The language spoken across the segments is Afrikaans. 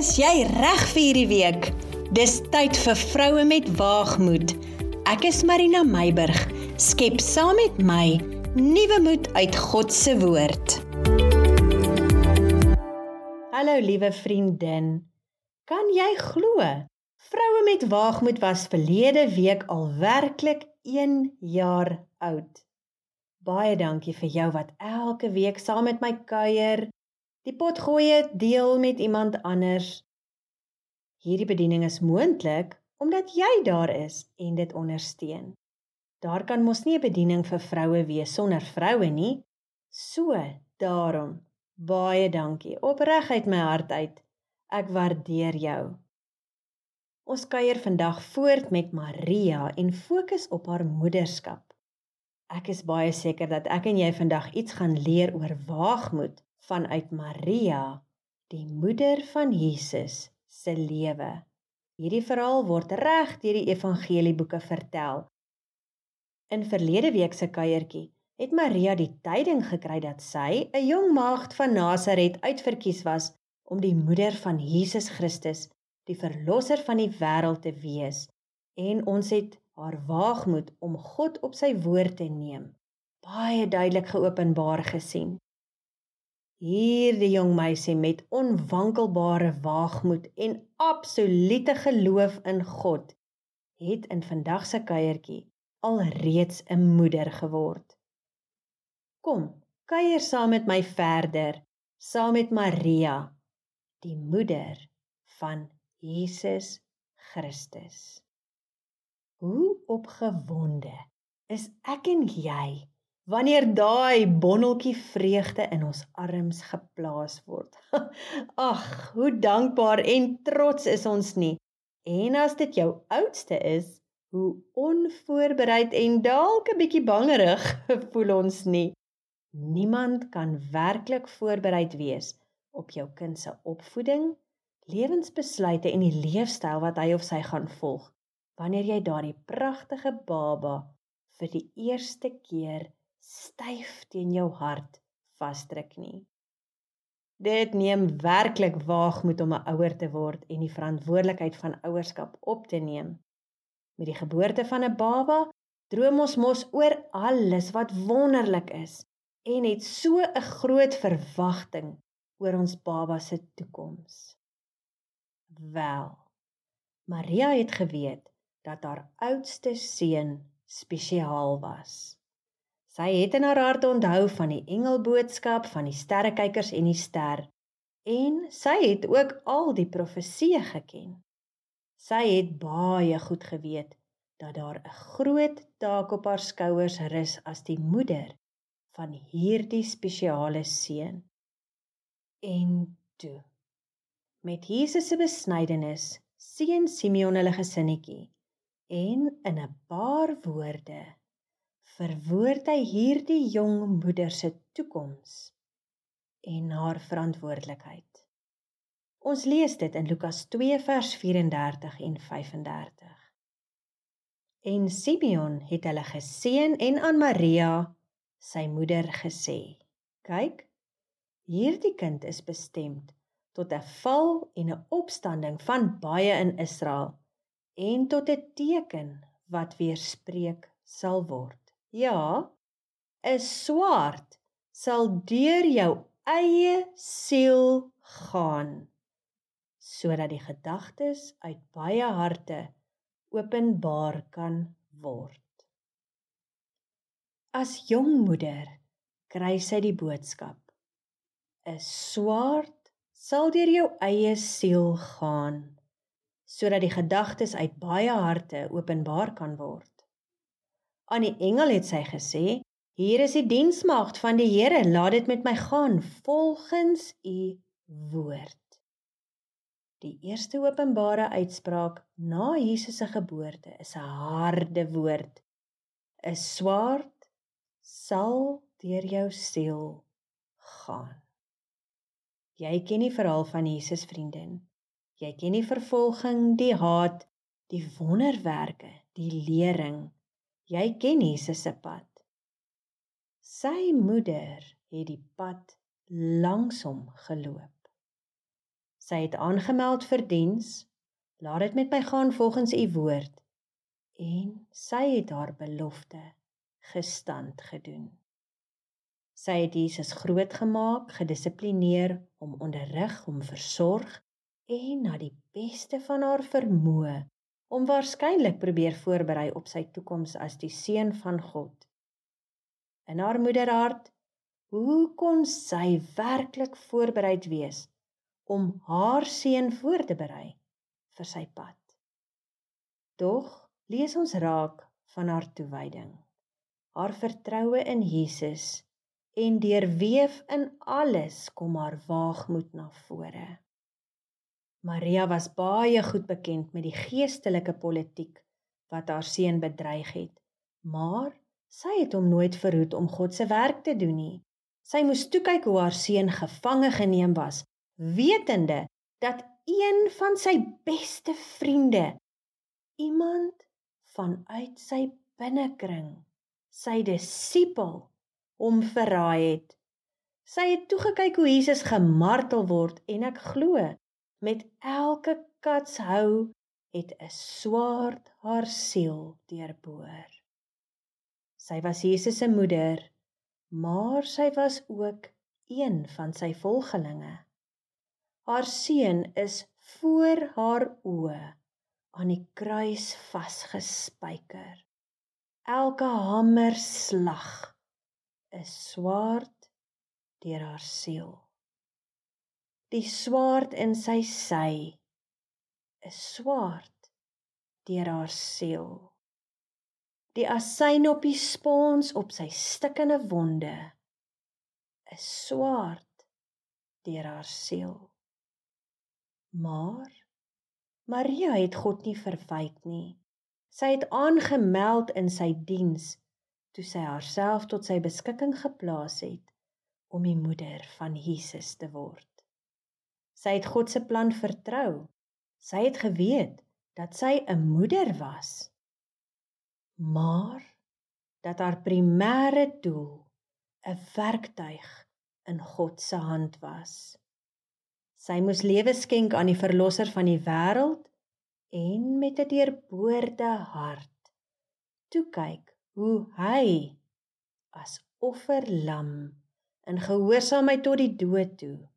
Is jy reg vir hierdie week? Dis tyd vir vroue met waagmoed. Ek is Marina Meiburg. Skep saam met my nuwe moed uit God se woord. Hallo liewe vriendin. Kan jy glo? Vroue met waagmoed was verlede week al werklik 1 jaar oud. Baie dankie vir jou wat elke week saam met my kuier Die pot gooi deel met iemand anders. Hierdie bediening is moontlik omdat jy daar is en dit ondersteun. Daar kan mos nie 'n bediening vir vroue wees sonder vroue nie. So, daarom baie dankie opreg uit my hart uit. Ek waardeer jou. Ons kuier vandag voort met Maria en fokus op haar moederskap. Ek is baie seker dat ek en jy vandag iets gaan leer oor waagmoed vanuit Maria, die moeder van Jesus se lewe. Hierdie verhaal word reg deur die evangelieboeke vertel. In verlede week se kuiertjie het Maria die tyding gekry dat sy, 'n jong maagd van Nasaret, uitverkies was om die moeder van Jesus Christus, die verlosser van die wêreld te wees. En ons het haar waagmoed om God op sy woord te neem baie duidelik geopenbaar gesien. Hierdie jong meisie met onwankelbare waagmoed en absolute geloof in God het in vandag se kuiertjie alreeds 'n moeder geword. Kom, kuier saam met my verder, saam met Maria, die moeder van Jesus Christus. Hoe opgewonde is ek en jy wanneer daai bonneltjie vreugde in ons arms geplaas word. Ag, hoe dankbaar en trots is ons nie. En as dit jou oudste is, hoe onvoorbereid en dalk 'n bietjie bangerig voel ons nie. Niemand kan werklik voorbereid wees op jou kind se opvoeding, lewensbesluite en die leefstyl wat hy of sy gaan volg wanneer jy daardie pragtige baba vir die eerste keer styf teen jou hart vasdruk nie. Dit neem werklik waagmoed om 'n ouer te word en die verantwoordelikheid van ouerskap op te neem. Met die geboorte van 'n baba droom ons mos oor alles wat wonderlik is en het so 'n groot verwagting oor ons baba se toekoms. Wel. Maria het geweet dat haar oudste seun spesiaal was. Sy het in haar hart onthou van die engelboodskap van die sterrekykers en die ster en sy het ook al die profeseë geken. Sy het baie goed geweet dat daar 'n groot taak op haar skouers rus as die moeder van hierdie spesiale seun. En toe met Jesus se besnydenis seën Simeon hulle gesinnetjie en in 'n paar woorde verwoord hy hierdie jong moeder se toekoms en haar verantwoordelikheid. Ons lees dit in Lukas 2 vers 34 en 35. En Simeon het hulle geseën en aan Maria, sy moeder, gesê: "Kyk, hierdie kind is bestem tot 'n val en 'n opstanding van baie in Israel en tot 'n teken wat weerspreek sal word." Ja, 'n swaard sal deur jou eie siel gaan sodat die gedagtes uit baie harte openbaar kan word. As jong moeder kry sy die boodskap: 'n swaard sal deur jou eie siel gaan sodat die gedagtes uit baie harte openbaar kan word. Aan die engel het sy gesê: "Hier is die diensmaagd van die Here, laat dit met my gaan volgens u woord." Die eerste openbare uitspraak na Jesus se geboorte is 'n harde woord. 'n Swaard sal deur jou siel gaan. Jy ken die verhaal van Jesus vriendin. Jy ken die vervolging, die haat, die wonderwerke, die lering Jy ken Jesus se pad. Sy moeder het die pad langs hom geloop. Sy het aangemeld vir diens. Laat dit met my gaan volgens u woord. En sy het haar belofte gestand gedoen. Sy het Jesus grootgemaak, gedissiplineer, hom onderrig, hom versorg en na die beste van haar vermoë om waarskynlik probeer voorberei op sy toekoms as die seun van God. In haar moederhart, hoe kon sy werklik voorbereid wees om haar seun voor te berei vir sy pad? Dog lees ons raak van haar toewyding, haar vertroue in Jesus en deurweef in alles kom haar waagmoed na vore. Maria was baie goed bekend met die geestelike politiek wat haar seun bedreig het, maar sy het hom nooit verhoed om God se werk te doen nie. Sy moes toe kyk hoe haar seun gevange geneem was, wetende dat een van sy beste vriende iemand vanuit sy binnekring, sy disipel hom verraai het. Sy het toegekyk hoe Jesus gemartel word en ek glo met elke katshou het 'n swaard haar siel deurboor. Sy was Jesus se moeder, maar sy was ook een van sy volgelinge. Haar seun is voor haar oë aan die kruis vasgespijker. Elke hamer slag is swaard deur haar siel. Die swaard in sy sy is swaard deur haar siel. Die asyn op die spons op sy stikkende wonde is swaard deur haar siel. Maar Maria het God nie verwyd nie. Sy het aangemeld in sy diens toe sy haarself tot sy beskikking geplaas het om die moeder van Jesus te word. Sy het God se plan vertrou. Sy het geweet dat sy 'n moeder was, maar dat haar primêre doel 'n werktuig in God se hand was. Sy moes lewe skenk aan die verlosser van die wêreld en met 'n deurboorde hart toe kyk hoe hy as offerlam in gehoorsaamheid tot die dood toe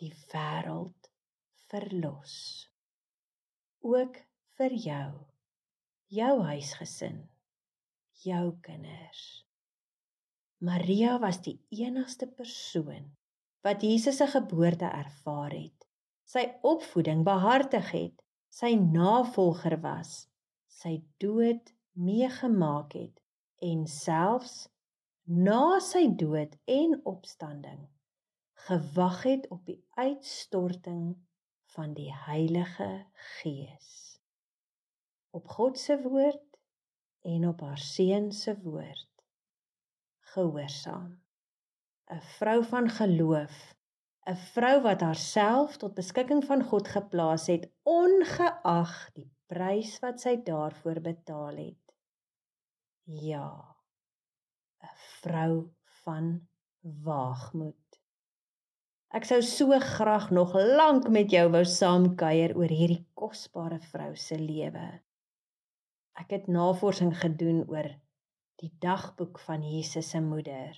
die wêreld verlos. Ook vir jou jou huisgesin jou kinders. Maria was die enigste persoon wat Jesus se geboorte ervaar het sy opvoeding behartig het sy navolger was sy dood meegemaak het en selfs na sy dood en opstanding gewag het op die uitstorting van die Heilige Gees op God se woord en op haar seun se woord gehoorsaam 'n vrou van geloof 'n vrou wat haarself tot beskikking van God geplaas het ongeag die prys wat sy daarvoor betaal het Ja. 'n Vrou van waagmoed. Ek sou so graag nog lank met jou wou saamkuier oor hierdie kosbare vrou se lewe. Ek het navorsing gedoen oor die dagboek van Jesus se moeder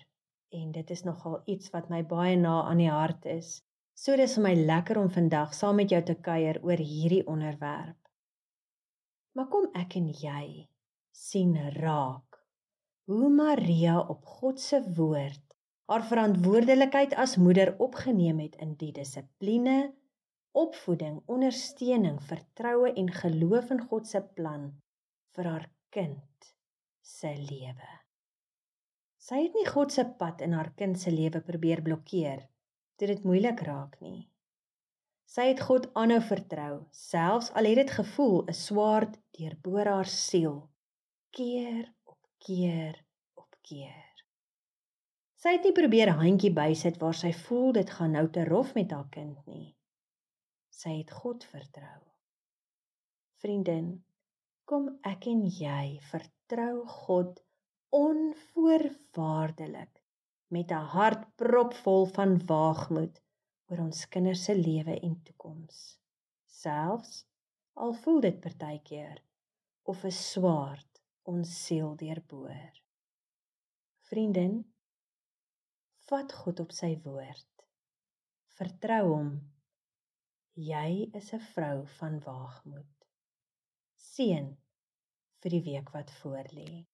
en dit is nogal iets wat my baie na aan die hart is. So dis vir my lekker om vandag saam met jou te kuier oor hierdie onderwerp. Maar kom ek en jy sien raak hoe Maria op God se woord haar verantwoordelikheid as moeder opgeneem het in die dissipline, opvoeding, ondersteuning, vertroue en geloof in God se plan vir haar kind se lewe. Sy het nie God se pad in haar kind se lewe probeer blokkeer toe dit moeilik raak nie. Sy het God aanhou vertrou, selfs al het dit gevoel 'n swaard deurboor haar siel keer op keer op keer. Sy het nie probeer handjie bysit waar sy voel dit gaan nou te rof met haar kind nie. Sy het God vertrou. Vriendin, kom ek en jy vertrou God onvoorwaardelik met 'n hart propvol van waagmoed oor ons kinders se lewe en toekoms. Selfs al voel dit partykeer of 'n swaard ons siel deurboor. Vriendin, vat God op sy woord. Vertrou hom. Jy is 'n vrou van waagmoed. Seën vir die week wat voorlê.